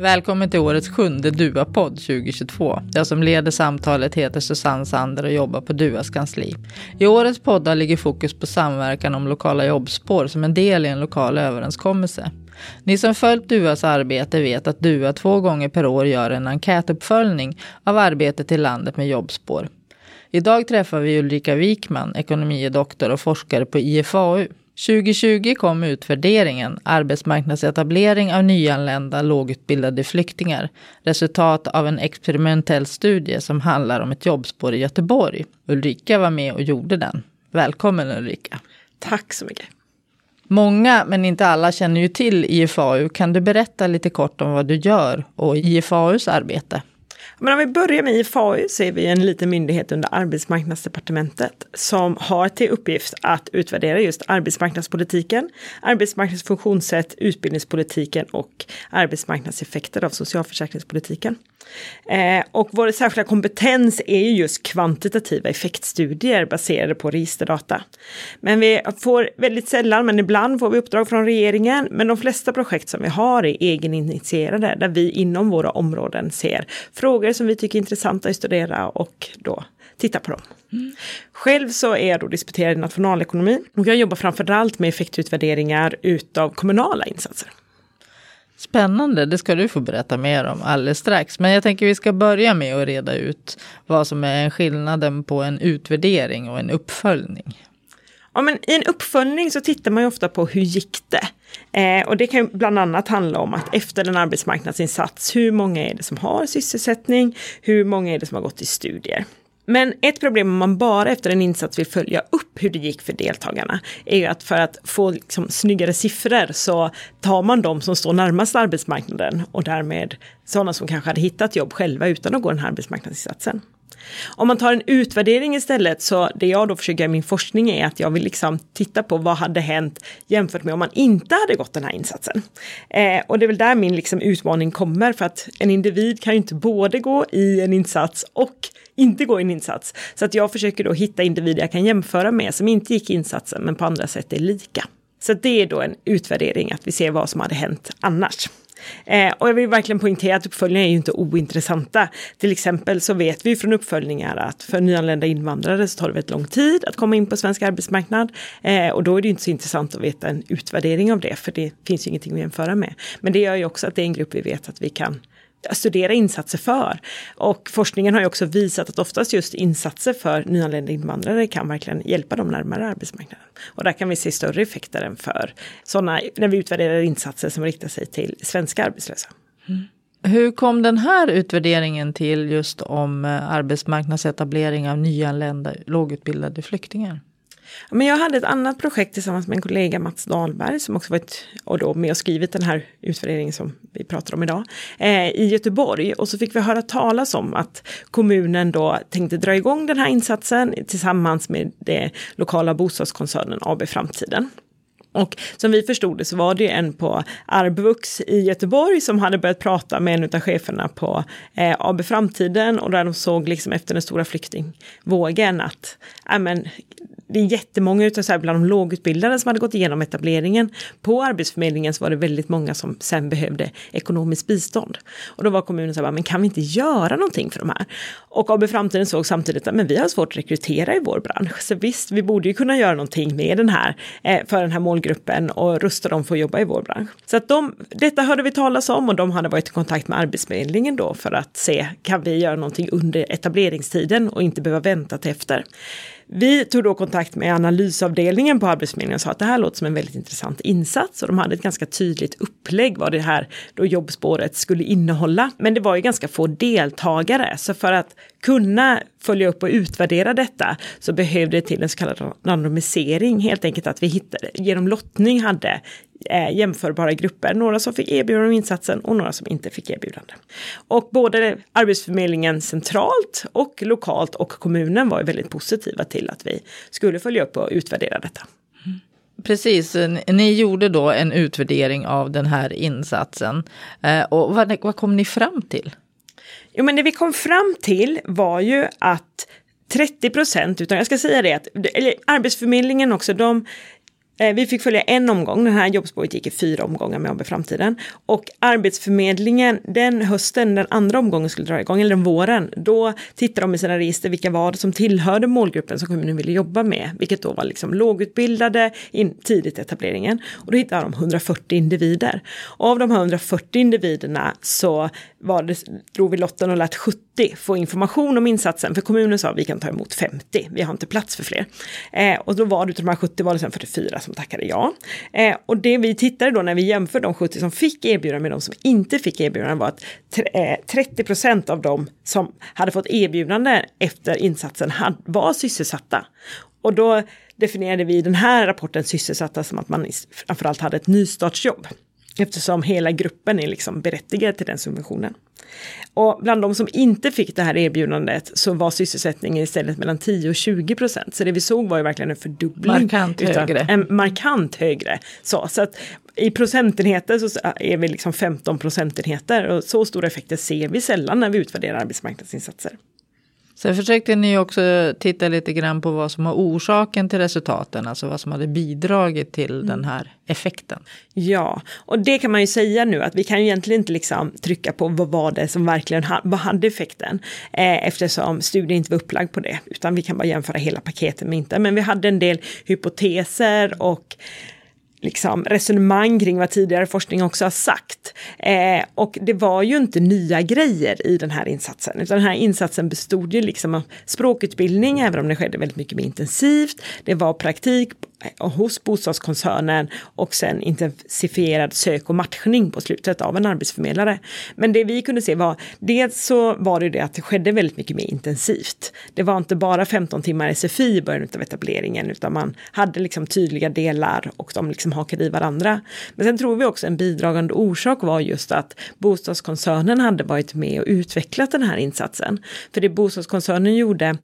Välkommen till årets sjunde DUA-podd 2022. Jag som leder samtalet heter Susanne Sander och jobbar på DUAs kansli. I årets poddar ligger fokus på samverkan om lokala jobbspår som en del i en lokal överenskommelse. Ni som följt DUAs arbete vet att DUA två gånger per år gör en enkätuppföljning av arbetet i landet med jobbspår. Idag träffar vi Ulrika Wikman, ekonomidoktor och forskare på IFAU. 2020 kom utvärderingen Arbetsmarknadsetablering av nyanlända lågutbildade flyktingar. Resultat av en experimentell studie som handlar om ett jobbspår i Göteborg. Ulrika var med och gjorde den. Välkommen Ulrika. Tack så mycket. Många, men inte alla, känner ju till IFAU. Kan du berätta lite kort om vad du gör och IFAUs arbete? Men om vi börjar med IFAU så är vi en liten myndighet under arbetsmarknadsdepartementet som har till uppgift att utvärdera just arbetsmarknadspolitiken, arbetsmarknadsfunktionssätt, utbildningspolitiken och arbetsmarknadseffekter av socialförsäkringspolitiken. Eh, och vår särskilda kompetens är ju just kvantitativa effektstudier baserade på registerdata. Men vi får väldigt sällan, men ibland får vi uppdrag från regeringen. Men de flesta projekt som vi har är egeninitierade, där vi inom våra områden ser frågor som vi tycker är intressanta att studera och då titta på dem. Mm. Själv så är jag då disputerad i nationalekonomi och jag jobbar framförallt med effektutvärderingar utav kommunala insatser. Spännande, det ska du få berätta mer om alldeles strax. Men jag tänker vi ska börja med att reda ut vad som är skillnaden på en utvärdering och en uppföljning. Ja, men I en uppföljning så tittar man ju ofta på hur gick det? Eh, och det kan ju bland annat handla om att efter en arbetsmarknadsinsats, hur många är det som har sysselsättning? Hur många är det som har gått i studier? Men ett problem om man bara efter en insats vill följa upp hur det gick för deltagarna är ju att för att få liksom snyggare siffror så tar man de som står närmast arbetsmarknaden och därmed sådana som kanske hade hittat jobb själva utan att gå den här arbetsmarknadsinsatsen. Om man tar en utvärdering istället så det jag då försöker i min forskning är att jag vill liksom titta på vad hade hänt jämfört med om man inte hade gått den här insatsen. Eh, och det är väl där min liksom utmaning kommer för att en individ kan ju inte både gå i en insats och inte gå i en insats. Så att jag försöker då hitta individer jag kan jämföra med som inte gick insatsen men på andra sätt är lika. Så det är då en utvärdering, att vi ser vad som hade hänt annars. Eh, och jag vill verkligen poängtera att uppföljningar är ju inte ointressanta. Till exempel så vet vi från uppföljningar att för nyanlända invandrare så tar det väldigt lång tid att komma in på svensk arbetsmarknad. Eh, och då är det inte så intressant att veta en utvärdering av det, för det finns ju ingenting att jämföra med. Men det gör ju också att det är en grupp vi vet att vi kan studera insatser för. Och forskningen har ju också visat att oftast just insatser för nyanlända invandrare kan verkligen hjälpa dem närmare arbetsmarknaden. Och där kan vi se större effekter än för sådana, när vi utvärderar insatser som riktar sig till svenska arbetslösa. Mm. Hur kom den här utvärderingen till just om eh, arbetsmarknadsetablering av nyanlända lågutbildade flyktingar? Men jag hade ett annat projekt tillsammans med en kollega, Mats Dahlberg, som också varit och då med och skrivit den här utvärderingen som vi pratar om idag, eh, i Göteborg. Och så fick vi höra talas om att kommunen då tänkte dra igång den här insatsen tillsammans med det lokala bostadskoncernen AB Framtiden. Och som vi förstod det så var det en på Arbvux i Göteborg som hade börjat prata med en av cheferna på eh, AB Framtiden och där de såg liksom efter den stora flyktingvågen att äh, men, det är jättemånga utav så här, bland de lågutbildade som hade gått igenom etableringen. På Arbetsförmedlingen så var det väldigt många som sen behövde ekonomiskt bistånd. Och då var kommunen så här, men kan vi inte göra någonting för de här? Och AB Framtiden såg samtidigt att men vi har svårt att rekrytera i vår bransch. Så visst, vi borde ju kunna göra någonting med den här, eh, för den här målgruppen och rusta dem för att jobba i vår bransch. Så att de, detta hörde vi talas om och de hade varit i kontakt med Arbetsförmedlingen då för att se, kan vi göra någonting under etableringstiden och inte behöva vänta till efter. Vi tog då kontakt med analysavdelningen på Arbetsförmedlingen och sa att det här låter som en väldigt intressant insats och de hade ett ganska tydligt upplägg vad det här då jobbspåret skulle innehålla. Men det var ju ganska få deltagare så för att kunna följa upp och utvärdera detta så behövde det till en så kallad randomisering, helt enkelt att vi hittade, genom lottning hade eh, jämförbara grupper, några som fick erbjudande om insatsen och några som inte fick erbjudande. Och både Arbetsförmedlingen centralt och lokalt och kommunen var väldigt positiva till att vi skulle följa upp och utvärdera detta. Precis, ni gjorde då en utvärdering av den här insatsen. Eh, och vad, vad kom ni fram till? Jo, men det vi kom fram till var ju att 30 procent, utan jag ska säga det att eller Arbetsförmedlingen också, de Eh, vi fick följa en omgång, den här jobbspåret gick i fyra omgångar med AB Framtiden. Och Arbetsförmedlingen, den hösten, den andra omgången skulle dra igång, eller den våren, då tittade de i sina register vilka var det som tillhörde målgruppen som kommunen ville jobba med, vilket då var liksom lågutbildade in, tidigt i etableringen. Och då hittade de 140 individer. Och av de här 140 individerna så var det, drog vi lotten och lät 70 få information om insatsen, för kommunen sa att vi kan ta emot 50, vi har inte plats för fler. Eh, och då var det utav de här 70 var det sen 44 som tackade ja. Eh, och det vi tittade då när vi jämförde de 70 som fick erbjudande med de som inte fick erbjudande var att 30 eh, procent av de som hade fått erbjudande efter insatsen var sysselsatta. Och då definierade vi den här rapporten sysselsatta som att man framförallt hade ett nystartsjobb. Eftersom hela gruppen är liksom berättigad till den subventionen. Och bland de som inte fick det här erbjudandet så var sysselsättningen istället mellan 10 och 20 procent. Så det vi såg var ju verkligen en fördubbling. Markant högre. En markant högre. Så, så att i procentenheter så är vi liksom 15 procentenheter och så stora effekter ser vi sällan när vi utvärderar arbetsmarknadsinsatser. Sen försökte ni också titta lite grann på vad som var orsaken till resultaten, alltså vad som hade bidragit till mm. den här effekten. Ja, och det kan man ju säga nu att vi kan ju egentligen inte liksom trycka på vad var det som verkligen ha, vad hade effekten, eh, eftersom studien inte var upplagd på det, utan vi kan bara jämföra hela paketet med inte. Men vi hade en del hypoteser och liksom, resonemang kring vad tidigare forskning också har sagt. Eh, och det var ju inte nya grejer i den här insatsen, utan den här insatsen bestod ju liksom av språkutbildning, även om det skedde väldigt mycket mer intensivt. Det var praktik hos bostadskoncernen och sen intensifierad sök och matchning på slutet av en arbetsförmedlare. Men det vi kunde se var, dels så var det det att det skedde väldigt mycket mer intensivt. Det var inte bara 15 timmar SFI i början av etableringen, utan man hade liksom tydliga delar och de liksom hakade i varandra. Men sen tror vi också en bidragande orsak var just att bostadskoncernen hade varit med och utvecklat den här insatsen. För det bostadskoncernen gjorde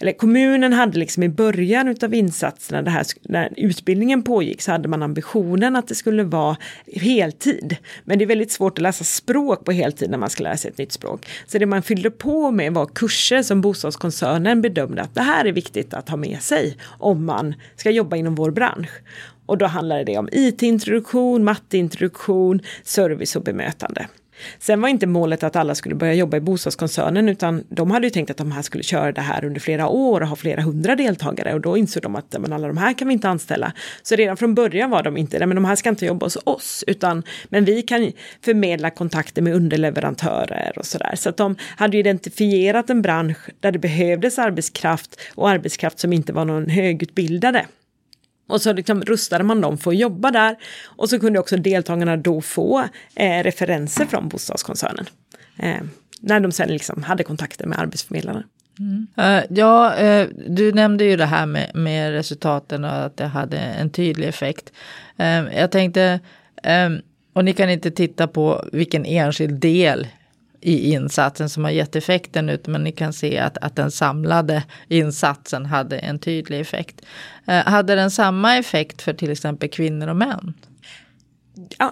eller kommunen hade liksom i början av insatserna, det här, när utbildningen pågick, så hade man ambitionen att det skulle vara heltid. Men det är väldigt svårt att läsa språk på heltid när man ska lära sig ett nytt språk. Så det man fyllde på med var kurser som bostadskoncernen bedömde att det här är viktigt att ha med sig om man ska jobba inom vår bransch. Och då handlade det om IT-introduktion, matteintroduktion, service och bemötande. Sen var inte målet att alla skulle börja jobba i bostadskoncernen utan de hade ju tänkt att de här skulle köra det här under flera år och ha flera hundra deltagare och då insåg de att men alla de här kan vi inte anställa. Så redan från början var de inte, nej men de här ska inte jobba hos oss utan men vi kan förmedla kontakter med underleverantörer och sådär. Så att de hade identifierat en bransch där det behövdes arbetskraft och arbetskraft som inte var någon högutbildade. Och så liksom rustade man dem för att jobba där. Och så kunde också deltagarna då få eh, referenser från bostadskoncernen. Eh, när de sen liksom hade kontakter med arbetsförmedlarna. Mm. Uh, ja, uh, du nämnde ju det här med, med resultaten och att det hade en tydlig effekt. Uh, jag tänkte, och ni kan inte titta på vilken enskild del i insatsen som har gett effekten ut, men ni kan se att, att den samlade insatsen hade en tydlig effekt. Eh, hade den samma effekt för till exempel kvinnor och män?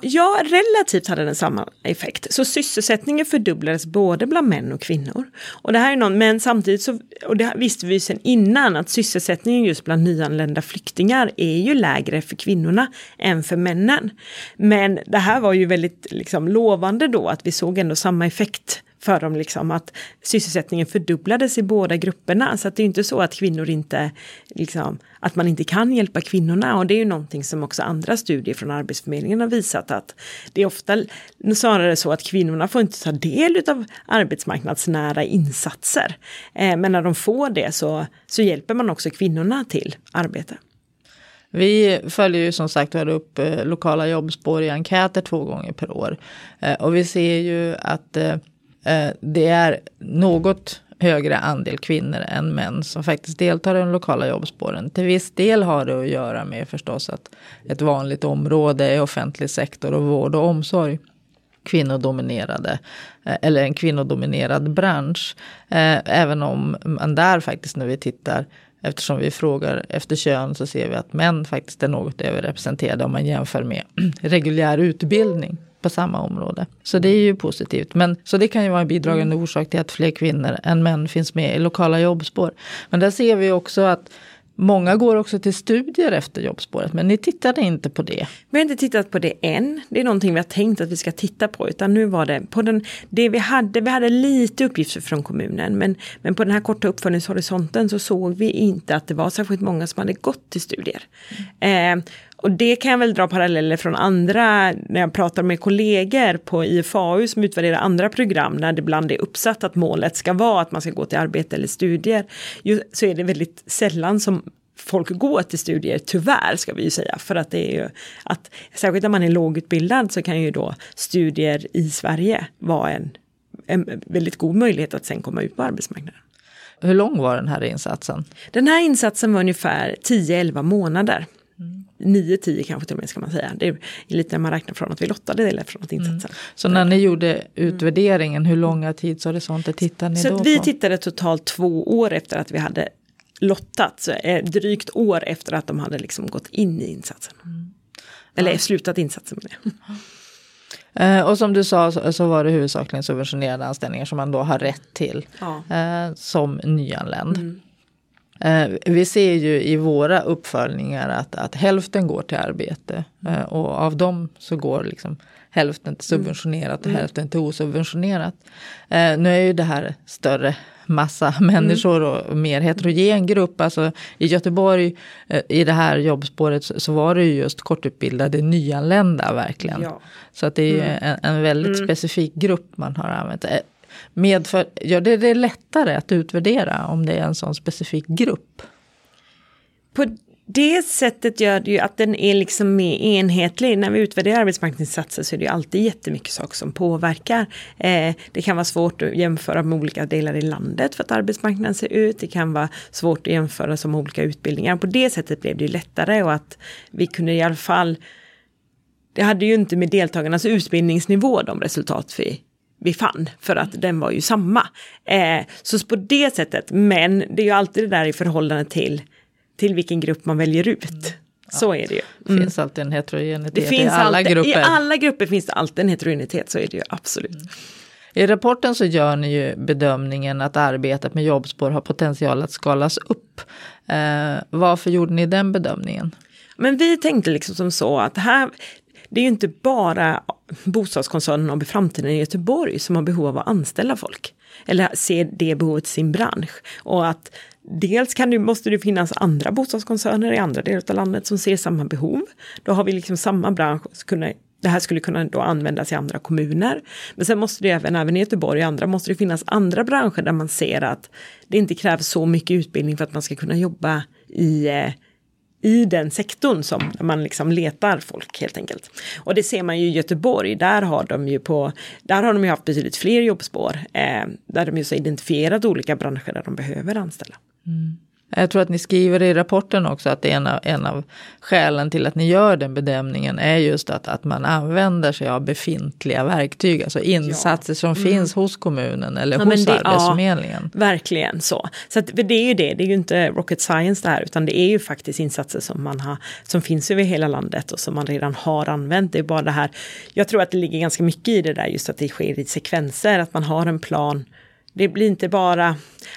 Ja, relativt hade den samma effekt. Så sysselsättningen fördubblades både bland män och kvinnor. Och det här är någon, men samtidigt så, och det visste vi sedan innan, att sysselsättningen just bland nyanlända flyktingar är ju lägre för kvinnorna än för männen. Men det här var ju väldigt liksom, lovande då, att vi såg ändå samma effekt för dem liksom att sysselsättningen fördubblades i båda grupperna. Så att det är inte så att kvinnor inte, liksom, att man inte kan hjälpa kvinnorna. Och det är ju någonting som också andra studier från Arbetsförmedlingen har visat att det är ofta snarare så att kvinnorna får inte ta del av arbetsmarknadsnära insatser. Eh, men när de får det så, så hjälper man också kvinnorna till arbete. Vi följer ju som sagt upp eh, lokala jobbspår i enkäter två gånger per år. Eh, och vi ser ju att eh, Eh, det är något högre andel kvinnor än män som faktiskt deltar i de lokala jobbspåren. Till viss del har det att göra med förstås att ett vanligt område är offentlig sektor och vård och omsorg. Kvinnodominerade, eh, eller en kvinnodominerad bransch. Eh, även om man där faktiskt när vi tittar Eftersom vi frågar efter kön så ser vi att män faktiskt är något överrepresenterade om man jämför med reguljär utbildning på samma område. Så det är ju positivt. Men, så det kan ju vara en bidragande mm. orsak till att fler kvinnor än män finns med i lokala jobbspår. Men där ser vi också att Många går också till studier efter jobbspåret, men ni tittade inte på det. Vi har inte tittat på det än. Det är någonting vi har tänkt att vi ska titta på. Utan nu var det på den, det vi hade, vi hade lite uppgifter från kommunen. Men, men på den här korta uppföljningshorisonten så såg vi inte att det var särskilt många som hade gått till studier. Mm. Eh, och det kan jag väl dra paralleller från andra, när jag pratar med kollegor på IFAU som utvärderar andra program, när det ibland är uppsatt att målet ska vara att man ska gå till arbete eller studier, så är det väldigt sällan som folk går till studier, tyvärr ska vi ju säga, för att det är ju att särskilt när man är lågutbildad så kan ju då studier i Sverige vara en, en väldigt god möjlighet att sen komma ut på arbetsmarknaden. Hur lång var den här insatsen? Den här insatsen var ungefär 10-11 månader. 9-10 kanske till och med ska man säga. Det är lite när man räknar från att vi lottade eller från att insatsen. Mm. Så när ni gjorde utvärderingen, hur långa tidshorisonter tittade ni så då på? Vi tittade totalt två år efter att vi hade lottat, så, eh, drygt år efter att de hade liksom gått in i insatsen. Mm. Eller ja. slutat insatsen med det. Eh, och som du sa så, så, var det huvudsakligen subventionerade anställningar som man då har rätt till ja. eh, som nyanländ. Mm. Eh, vi ser ju i våra uppföljningar att, att hälften går till arbete eh, och av dem så går liksom hälften till subventionerat och mm. hälften till osubventionerat. Eh, nu är ju det här större massa människor och mer heterogen grupp. Alltså i Göteborg i det här jobbspåret så var det ju just kortutbildade nyanlända verkligen. Ja. Så att det är mm. en, en väldigt mm. specifik grupp man har använt medför, gör det det lättare att utvärdera om det är en sån specifik grupp? På det sättet gör det ju att den är liksom mer enhetlig. När vi utvärderar arbetsmarknadsinsatser så är det ju alltid jättemycket saker som påverkar. Eh, det kan vara svårt att jämföra med olika delar i landet för att arbetsmarknaden ser ut. Det kan vara svårt att jämföra som olika utbildningar. På det sättet blev det ju lättare och att vi kunde i alla fall det hade ju inte med deltagarnas utbildningsnivå de resultat vi vi fann, för att den var ju samma. Eh, så på det sättet, men det är ju alltid det där i förhållande till, till vilken grupp man väljer ut. Mm. Så är det ju. Det mm. finns alltid en heterogenitet det finns i alla alltid, grupper. I alla grupper finns det alltid en heterogenitet, så är det ju absolut. Mm. I rapporten så gör ni ju bedömningen att arbetet med jobbspår har potential att skalas upp. Eh, varför gjorde ni den bedömningen? Men vi tänkte liksom som så att här, det är ju inte bara bostadskoncernen AB Framtiden i Göteborg som har behov av att anställa folk. Eller ser det behovet i sin bransch. Och att dels kan det, måste det finnas andra bostadskoncerner i andra delar av landet som ser samma behov. Då har vi liksom samma bransch. det här skulle kunna då användas i andra kommuner. Men sen måste det även, även i Göteborg och andra, måste det finnas andra branscher där man ser att det inte krävs så mycket utbildning för att man ska kunna jobba i eh, i den sektorn som man liksom letar folk helt enkelt. Och det ser man ju i Göteborg, där har de ju på, där har de ju haft betydligt fler jobbspår, eh, där de just har identifierat olika branscher där de behöver anställa. Mm. Jag tror att ni skriver i rapporten också att en av, en av skälen till att ni gör den bedömningen är just att, att man använder sig av befintliga verktyg, alltså insatser ja. som mm. finns hos kommunen eller ja, hos det, Arbetsförmedlingen. Ja, verkligen så. Så att, det är ju det, det är ju inte rocket science det här, utan det är ju faktiskt insatser som man har, som finns över hela landet och som man redan har använt. Det är bara det här, jag tror att det ligger ganska mycket i det där, just att det sker i sekvenser, att man har en plan det blir inte bara,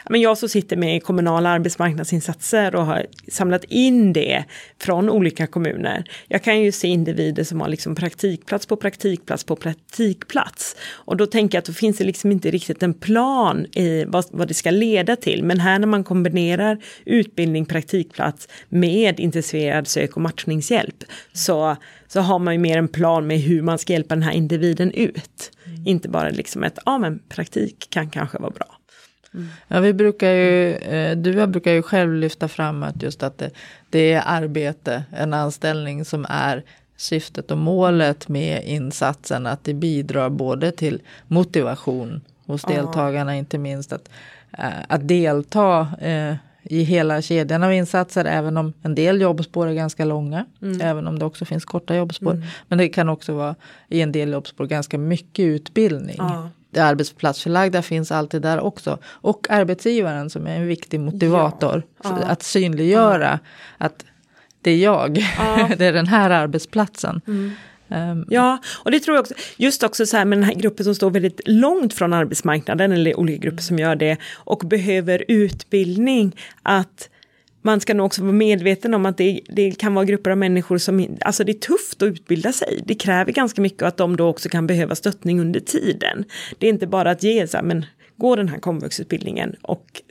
men jag som sitter med kommunala arbetsmarknadsinsatser och har samlat in det från olika kommuner. Jag kan ju se individer som har liksom praktikplats på praktikplats på praktikplats. Och då tänker jag att då finns det liksom inte riktigt en plan i vad, vad det ska leda till. Men här när man kombinerar utbildning, praktikplats med intensifierad sök och matchningshjälp så så har man ju mer en plan med hur man ska hjälpa den här individen ut. Mm. Inte bara liksom ett, ja men praktik kan kanske vara bra. Mm. Ja, vi brukar ju, eh, du brukar ju själv lyfta fram att just att det, det är arbete, en anställning som är syftet och målet med insatsen. Att det bidrar både till motivation hos deltagarna, inte minst att, eh, att delta eh, i hela kedjan av insatser, även om en del jobbspår är ganska långa. Mm. Även om det också finns korta jobbspår. Mm. Men det kan också vara i en del jobbspår ganska mycket utbildning. Ja. Det arbetsplatsförlagda finns alltid där också. Och arbetsgivaren som är en viktig motivator. Ja. Ja. Att synliggöra att det är jag, det är den här arbetsplatsen. Mm. Um, ja, och det tror jag också, just också så här med den här gruppen som står väldigt långt från arbetsmarknaden, eller olika grupper som gör det, och behöver utbildning, att man ska nog också vara medveten om att det, det, kan vara grupper av människor som, alltså det är tufft att utbilda sig. Det kräver ganska mycket och att de då också kan behöva stöttning under tiden. Det är inte bara att ge så här, men gå den här komvuxutbildningen och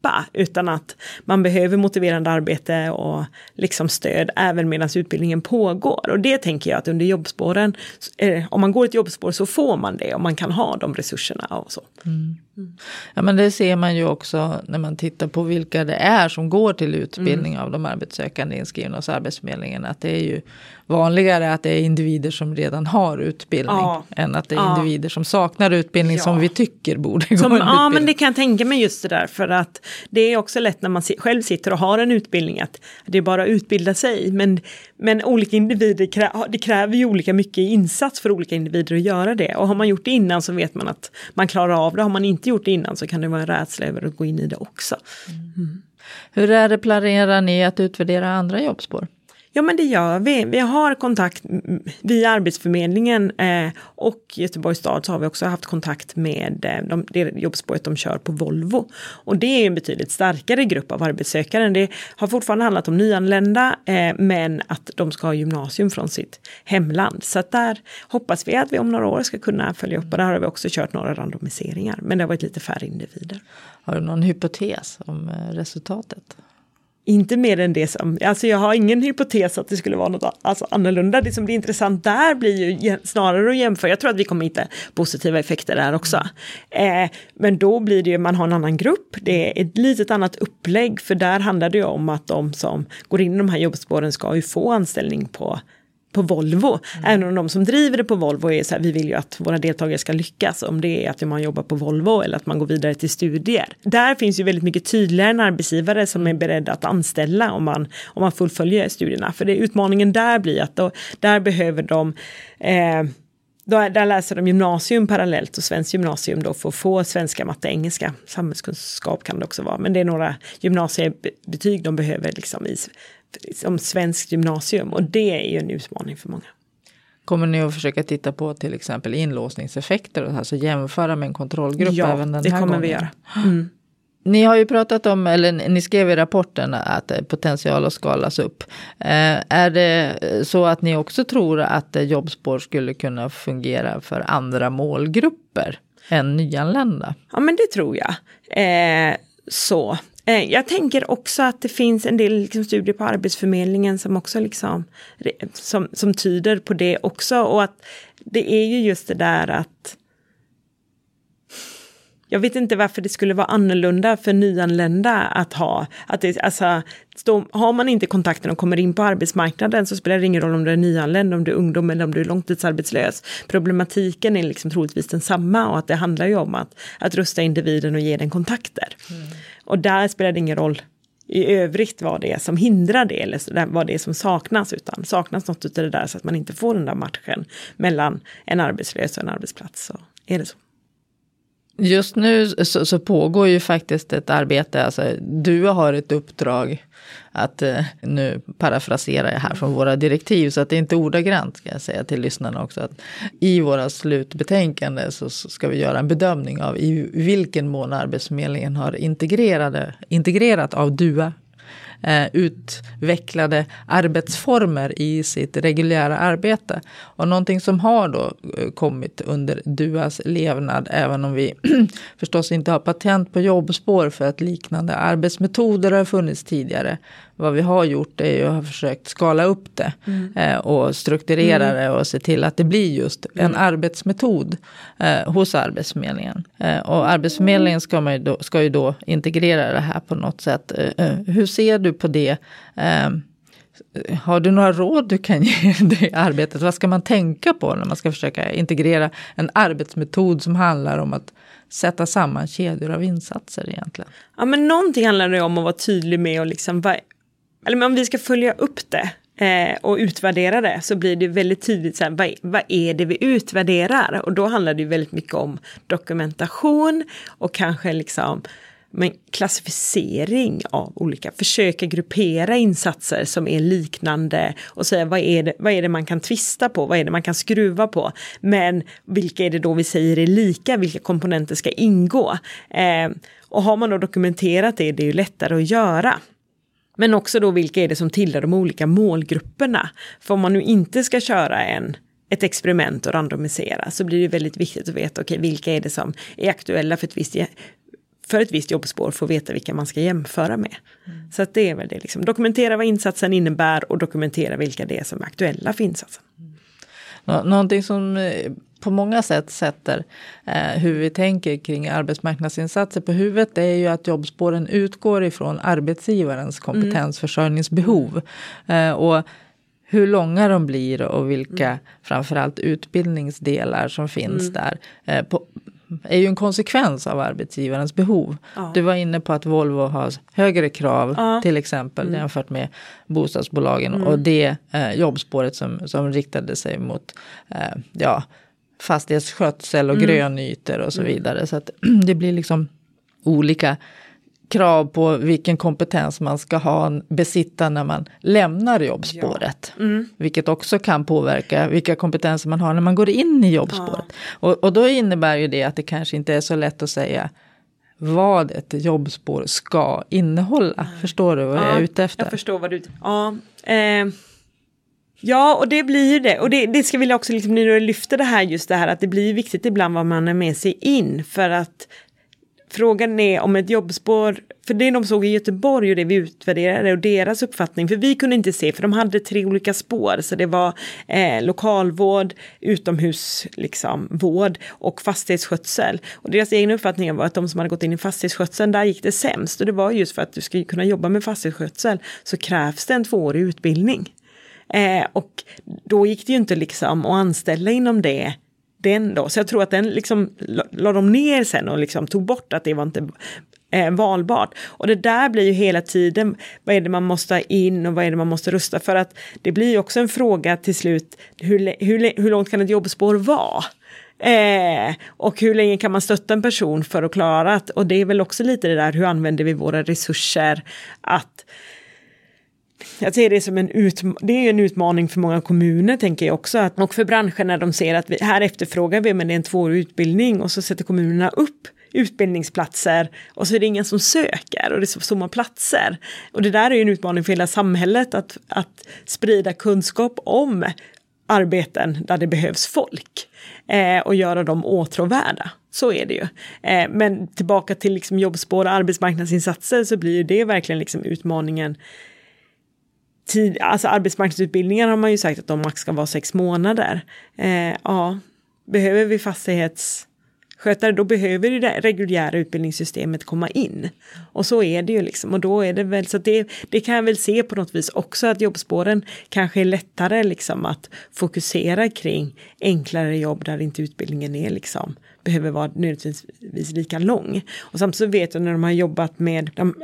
släppa, utan att man behöver motiverande arbete och liksom stöd även medan utbildningen pågår. Och det tänker jag att under jobbspåren, eh, om man går ett jobbspår så får man det och man kan ha de resurserna och så. Mm. Mm. Ja men det ser man ju också när man tittar på vilka det är som går till utbildning mm. av de arbetssökande inskrivna hos Arbetsförmedlingen. Att det är ju vanligare att det är individer som redan har utbildning. Ja. Än att det är ja. individer som saknar utbildning ja. som vi tycker borde gå som, en Ja men det kan jag tänka mig just det där för att det är också lätt när man själv sitter och har en utbildning att det är bara att utbilda sig. Men, men olika individer krä, det kräver ju olika mycket insats för olika individer att göra det. Och har man gjort det innan så vet man att man klarar av det. Har man inte gjort det innan så kan det vara en rädsla över att gå in i det också. Mm. Hur är det, planerar ni att utvärdera andra jobbspår? Ja men det gör vi. Vi har kontakt via Arbetsförmedlingen eh, och Göteborgs stad så har vi också haft kontakt med eh, de, det jobbspåret de kör på Volvo. Och det är en betydligt starkare grupp av arbetssökande. Det har fortfarande handlat om nyanlända eh, men att de ska ha gymnasium från sitt hemland. Så att där hoppas vi att vi om några år ska kunna följa upp och där har vi också kört några randomiseringar. Men det har varit lite färre individer. Har du någon hypotes om eh, resultatet? Inte mer än det som, alltså jag har ingen hypotes att det skulle vara något alltså annorlunda. Det som blir intressant där blir ju snarare att jämföra, jag tror att vi kommer hitta positiva effekter där också. Eh, men då blir det ju, man har en annan grupp, det är ett litet annat upplägg, för där handlar det ju om att de som går in i de här jobbspåren ska ju få anställning på på Volvo. Mm. Även om de som driver det på Volvo är så här, vi vill ju att våra deltagare ska lyckas. Om det är att man jobbar på Volvo eller att man går vidare till studier. Där finns ju väldigt mycket tydligare en arbetsgivare som är beredd att anställa om man, om man fullföljer studierna. För det, utmaningen där blir att då, där behöver de eh, då, där läser de gymnasium parallellt och svenskt gymnasium då för att få svenska, matte, engelska. Samhällskunskap kan det också vara, men det är några gymnasiebetyg de behöver liksom i som svenskt gymnasium och det är ju en utmaning för många. Kommer ni att försöka titta på till exempel inlåsningseffekter och alltså jämföra med en kontrollgrupp ja, även den det här kommer gången? vi göra. Mm. Ni har ju pratat om, eller ni skrev i rapporten att potential att skalas upp. Eh, är det så att ni också tror att jobbspår skulle kunna fungera för andra målgrupper än nyanlända? Ja men det tror jag. Eh, så Eh, Eh, jag tänker också att det finns en del liksom, studier på Arbetsförmedlingen som också liksom, som, som tyder på det också. Och att det är ju just det där att jag vet inte varför det skulle vara annorlunda för nyanlända att ha. Att det, alltså, stå, har man inte kontakten och kommer in på arbetsmarknaden så spelar det ingen roll om du är nyanländ, om du är ungdom eller om du är långtidsarbetslös. Problematiken är liksom troligtvis densamma och att det handlar ju om att, att rusta individen och ge den kontakter. Mm. Och där spelar det ingen roll i övrigt vad det är som hindrar det eller vad det är som saknas utan saknas något av det där så att man inte får den där matchen mellan en arbetslös och en arbetsplats så är det så. Just nu så, så, pågår ju faktiskt ett arbete, alltså du har ett uppdrag att, eh, nu parafraserar jag här från våra direktiv så att det är inte ordagrant ska jag säga till lyssnarna också. Att I våra slutbetänkande så, så ska vi göra en bedömning av i vilken mån Arbetsförmedlingen har integrerade, integrerat av DUA eh, utvecklade arbetsformer i sitt reguljära arbete. Och någonting som har då eh, kommit under DUAs levnad, även om vi förstås inte har patent på jobbspår för att liknande arbetsmetoder har funnits tidigare, vad vi har gjort är ju att ha försökt skala upp det mm. eh, och strukturera mm. det och se till att det blir just en mm. arbetsmetod eh, hos Arbetsförmedlingen. Eh, och Arbetsförmedlingen ska, man ju då, ska ju då integrera det här på något sätt. Eh, eh, hur ser du på det? Eh, har du några råd du kan ge det arbetet? Vad ska man tänka på när man ska försöka integrera en arbetsmetod som handlar om att sätta samman kedjor av insatser egentligen? Ja men någonting handlar det om att vara tydlig med och liksom eller om vi ska följa upp det eh, och utvärdera det så blir det väldigt tydligt så här, vad, vad är det vi utvärderar? Och då handlar det väldigt mycket om dokumentation och kanske liksom men klassificering av olika, försöka gruppera insatser som är liknande och säga vad är, det, vad är det man kan tvista på, vad är det man kan skruva på, men vilka är det då vi säger är lika, vilka komponenter ska ingå? Eh, och har man då dokumenterat det, det är ju lättare att göra. Men också då vilka är det som tillhör de olika målgrupperna. För om man nu inte ska köra en ett experiment och randomisera så blir det väldigt viktigt att veta okay, vilka är det som är aktuella för ett visst, för ett visst jobbspår för att veta vilka man ska jämföra med. Mm. Så att det är väl det, liksom. dokumentera vad insatsen innebär och dokumentera vilka det är som är aktuella för insatsen. Mm. Någonting som eh, på många sätt sätter eh, hur vi tänker kring arbetsmarknadsinsatser på huvudet det är ju att jobbspåren utgår ifrån arbetsgivarens mm. kompetensförsörjningsbehov. Eh, och hur långa de blir och vilka mm. framförallt utbildningsdelar som finns mm. där. Eh, på, är ju en konsekvens av arbetsgivarens behov. Ja. Du var inne på att Volvo har högre krav ja. till exempel mm. jämfört med bostadsbolagen mm. och det eh, jobbspåret som, som riktade sig mot eh, ja, fastighetsskötsel och mm. grönytor och så mm. vidare. Så att det blir liksom olika krav på vilken kompetens man ska ha, besitta när man lämnar jobbspåret. Ja. Mm. Vilket också kan påverka vilka kompetenser man har när man går in i jobbspåret. Ja. Och, och då innebär ju det att det kanske inte är så lätt att säga vad ett jobbspår ska innehålla. Nej. Förstår du vad ja, jag är ute efter? Jag förstår vad du... Ja, eh, ja och det blir ju det. Och det, det ska vi också, liksom, när du lyfter det här, just det här att det blir viktigt ibland vad man är med sig in. För att Frågan är om ett jobbspår, för det de såg i Göteborg och det vi utvärderade och deras uppfattning, för vi kunde inte se, för de hade tre olika spår, så det var eh, lokalvård, utomhusvård liksom, och fastighetsskötsel. Och deras egen uppfattning var att de som hade gått in i fastighetsskötseln, där gick det sämst. Och det var just för att du ska kunna jobba med fastighetsskötsel så krävs det en tvåårig utbildning. Eh, och då gick det ju inte liksom att anställa inom det den då. Så jag tror att den liksom la de ner sen och liksom tog bort att det var inte eh, valbart. Och det där blir ju hela tiden, vad är det man måste ha in och vad är det man måste rusta för att det blir ju också en fråga till slut, hur, hur, hur långt kan ett jobbspår vara? Eh, och hur länge kan man stötta en person för att klara att, och det är väl också lite det där, hur använder vi våra resurser att jag ser det som en, utma det är en utmaning för många kommuner tänker jag också. Att, och för branscher när de ser att vi, här efterfrågar vi men det är en tvåårig utbildning och så sätter kommunerna upp utbildningsplatser och så är det ingen som söker och det är så tomma platser. Och det där är ju en utmaning för hela samhället att, att sprida kunskap om arbeten där det behövs folk eh, och göra dem åtråvärda. Så är det ju. Eh, men tillbaka till liksom jobbspår och arbetsmarknadsinsatser så blir det verkligen liksom utmaningen tid, alltså arbetsmarknadsutbildningar har man ju sagt att de max ska vara sex månader. Eh, ja, behöver vi fastighetsskötare då behöver det reguljära utbildningssystemet komma in. Och så är det ju liksom och då är det väl så att det, det kan jag väl se på något vis också att jobbspåren kanske är lättare liksom att fokusera kring enklare jobb där inte utbildningen är liksom behöver vara nödvändigtvis lika lång. Och samtidigt vet jag när de har jobbat med, de,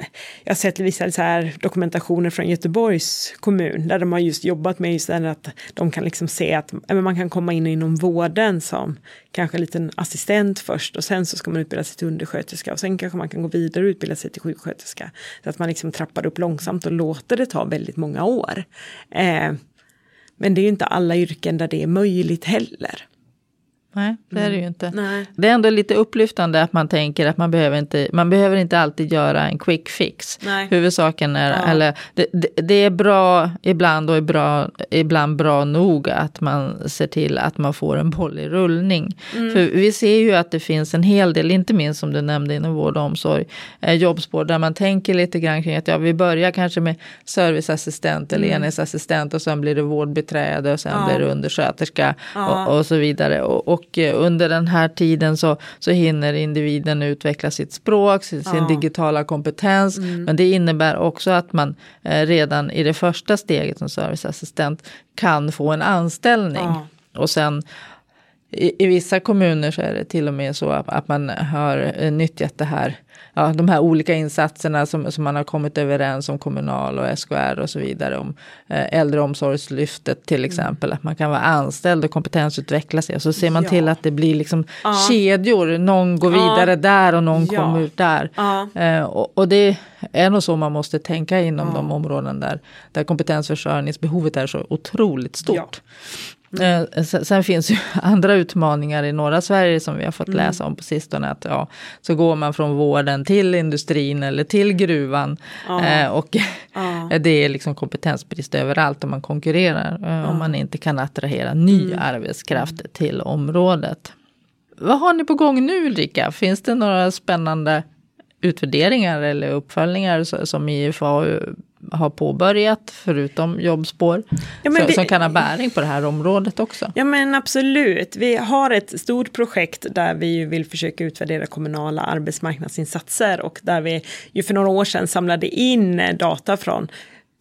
jag har sett vissa så här dokumentationer från Göteborgs kommun där de har just jobbat med just det att de kan liksom se att man kan komma in inom vården som kanske en liten assistent först och sen så ska man utbilda sig till undersköterska och sen kanske man kan gå vidare och utbilda sig till sjuksköterska. Så att man liksom trappar upp långsamt och låter det ta väldigt många år. Eh, men det är ju inte alla yrken där det är möjligt heller. Nej, det är det ju mm. inte. Nej. Det är ändå lite upplyftande att man tänker att man behöver inte, man behöver inte alltid göra en quick fix. Nej. Huvudsaken är, ja. eller det, det, är bra ibland och är bra, ibland bra nog att man ser till att man får en boll i rullning. Mm. För vi ser ju att det finns en hel del, inte minst som du nämnde inom vård och omsorg, eh, jobbspår där man tänker lite grann kring att ja, vi börjar kanske med serviceassistent eller mm. enhetsassistent och sen blir det vårdbiträde och sen ja. blir det undersköterska ja. och, och, så vidare. och, och och eh, under den här tiden så, så hinner individen utveckla sitt språk, sin, ja. sin digitala kompetens. Mm. Men det innebär också att man eh, redan i det första steget som serviceassistent kan få en anställning. Ja. Och sen i, i, vissa kommuner så är det till och med så att, att man har eh, nyttjat det här ja, de här olika insatserna som, som man har kommit överens om kommunal och SKR och så vidare. Om eh, äldreomsorgslyftet till mm. exempel. Att man kan vara anställd och kompetensutveckla sig. Och så ser man ja. till att det blir liksom ja. kedjor. Någon går vidare ja. där och någon kommer ut där. Eh, och, och, det är nog så man måste tänka inom de områden där, där kompetensförsörjningsbehovet är så otroligt stort. Mm. Sen finns ju andra utmaningar i norra Sverige som vi har fått mm. läsa om på sistone. Att, ja, så går man från vården till industrin eller till gruvan. Ja. och ja. det är liksom kompetensbrist överallt om man konkurrerar. Ja. Om man inte kan attrahera ny mm. arbetskraft till området. Vad har ni på gång nu Ulrika? Finns det några spännande utvärderingar eller uppföljningar som IFAU har påbörjat, förutom jobbspår, ja, som, vi, som kan ha bäring på det här området också? Ja men absolut. Vi har ett stort projekt där vi vill försöka utvärdera kommunala arbetsmarknadsinsatser och där vi ju för några år sedan samlade in data från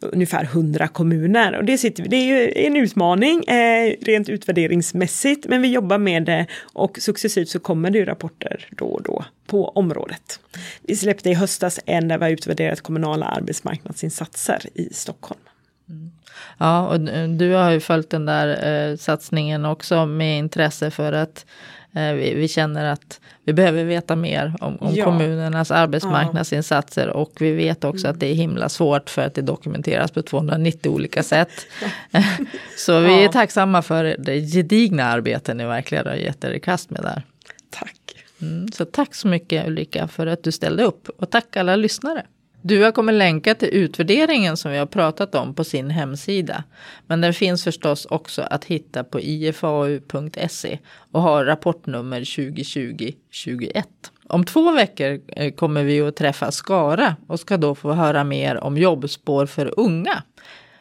ungefär 100 kommuner. Och det, sitter, det är ju en utmaning eh, rent utvärderingsmässigt, men vi jobbar med det och successivt så kommer det ju rapporter då och då på området. Vi släppte i höstas en där vi har utvärderat kommunala arbetsmarknadsinsatser i Stockholm. Mm. Ja, och du har ju följt den där eh, satsningen också med intresse för att vi, vi, känner att vi behöver veta mer om, om ja. kommunernas arbetsmarknadsinsatser och vi vet också att det är himla svårt för att det dokumenteras på 290 olika sätt. Så vi är tacksamma för det gedigna arbetet ni verkligen har gett er i kast med där. Tack. Mm, så tack så mycket Ulrika för att du ställde upp och tack alla lyssnare. Dua kommer länka till utvärderingen som vi har pratat om på sin hemsida. Men den finns förstås också att hitta på ifau.se och har rapportnummer 2020-21. Om två veckor eh, kommer vi att träffa Skara och ska då få höra mer om jobbspår för unga.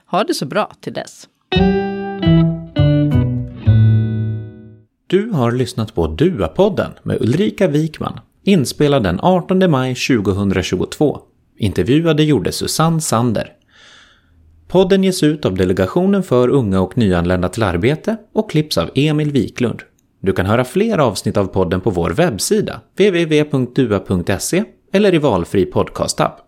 Ha det så bra till dess. Du har lyssnat på Dua-podden med Ulrika Wikman, inspelad den 18 maj 2022 Intervjuade gjorde Susanne Sander. Podden ges ut av Delegationen för unga och nyanlända till arbete och klipps av Emil Wiklund. Du kan höra fler avsnitt av podden på vår webbsida, www.dua.se eller i valfri podcastapp.